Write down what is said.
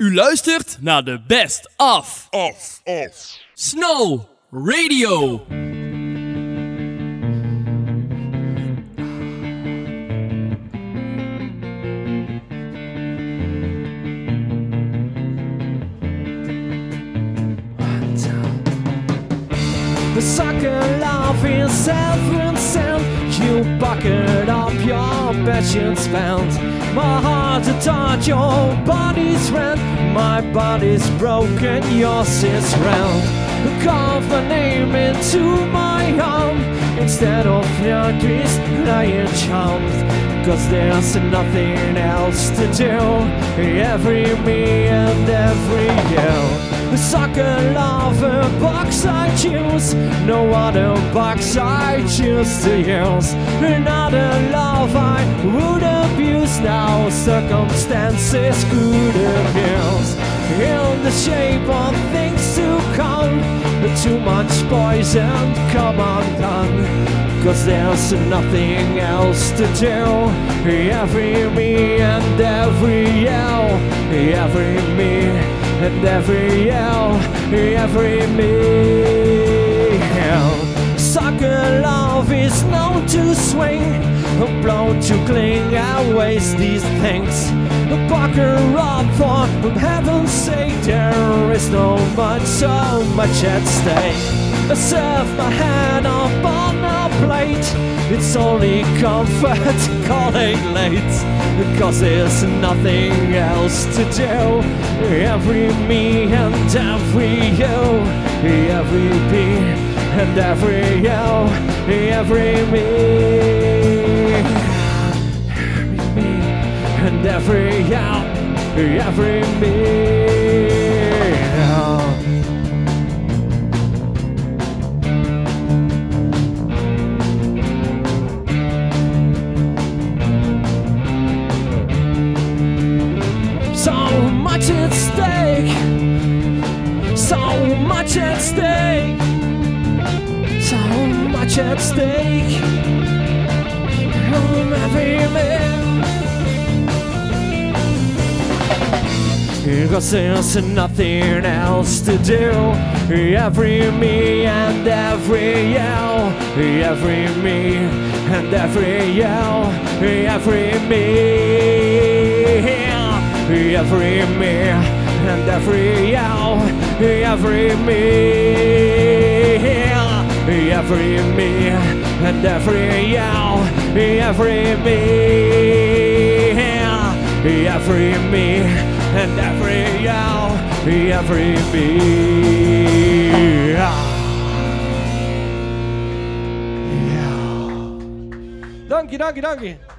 U luistert naar de Best Of Off, off. Snow Radio. The soccer love is heaven sent. You bucket up your passion spent. My heart to touch your body's rent. My body's broken, yours is round. Carve my name into my arm instead of your dreams lying charmed. Cause there's nothing else to do. Every me and every you. Soccer lover box I choose. No other box I choose to use. Another love I would abuse. Now circumstances could abuse. In the shape of things to come. Too much poison, come undone. Cause there's nothing else to do. Every me and every you. Every me and every yell, every meal. Soccer love is known to swing, blown to cling. I waste these things. The Bucker up for heaven's sake, there is no much, so much at stake. I serve my hand on. It's only comfort calling late. Cause there's nothing else to do. Every me and every you. Every me and every you. Every me. Every me and every you. Every me. So much at stake. So much at stake. So much at stake. Um, every man. Cause there's nothing else to do. Every me and every yell. Every me and every yell. Every me. Every me and every yell. Every me. Every me and every yell. Every me. Every me and every yell. Every me. Dank je, dank je.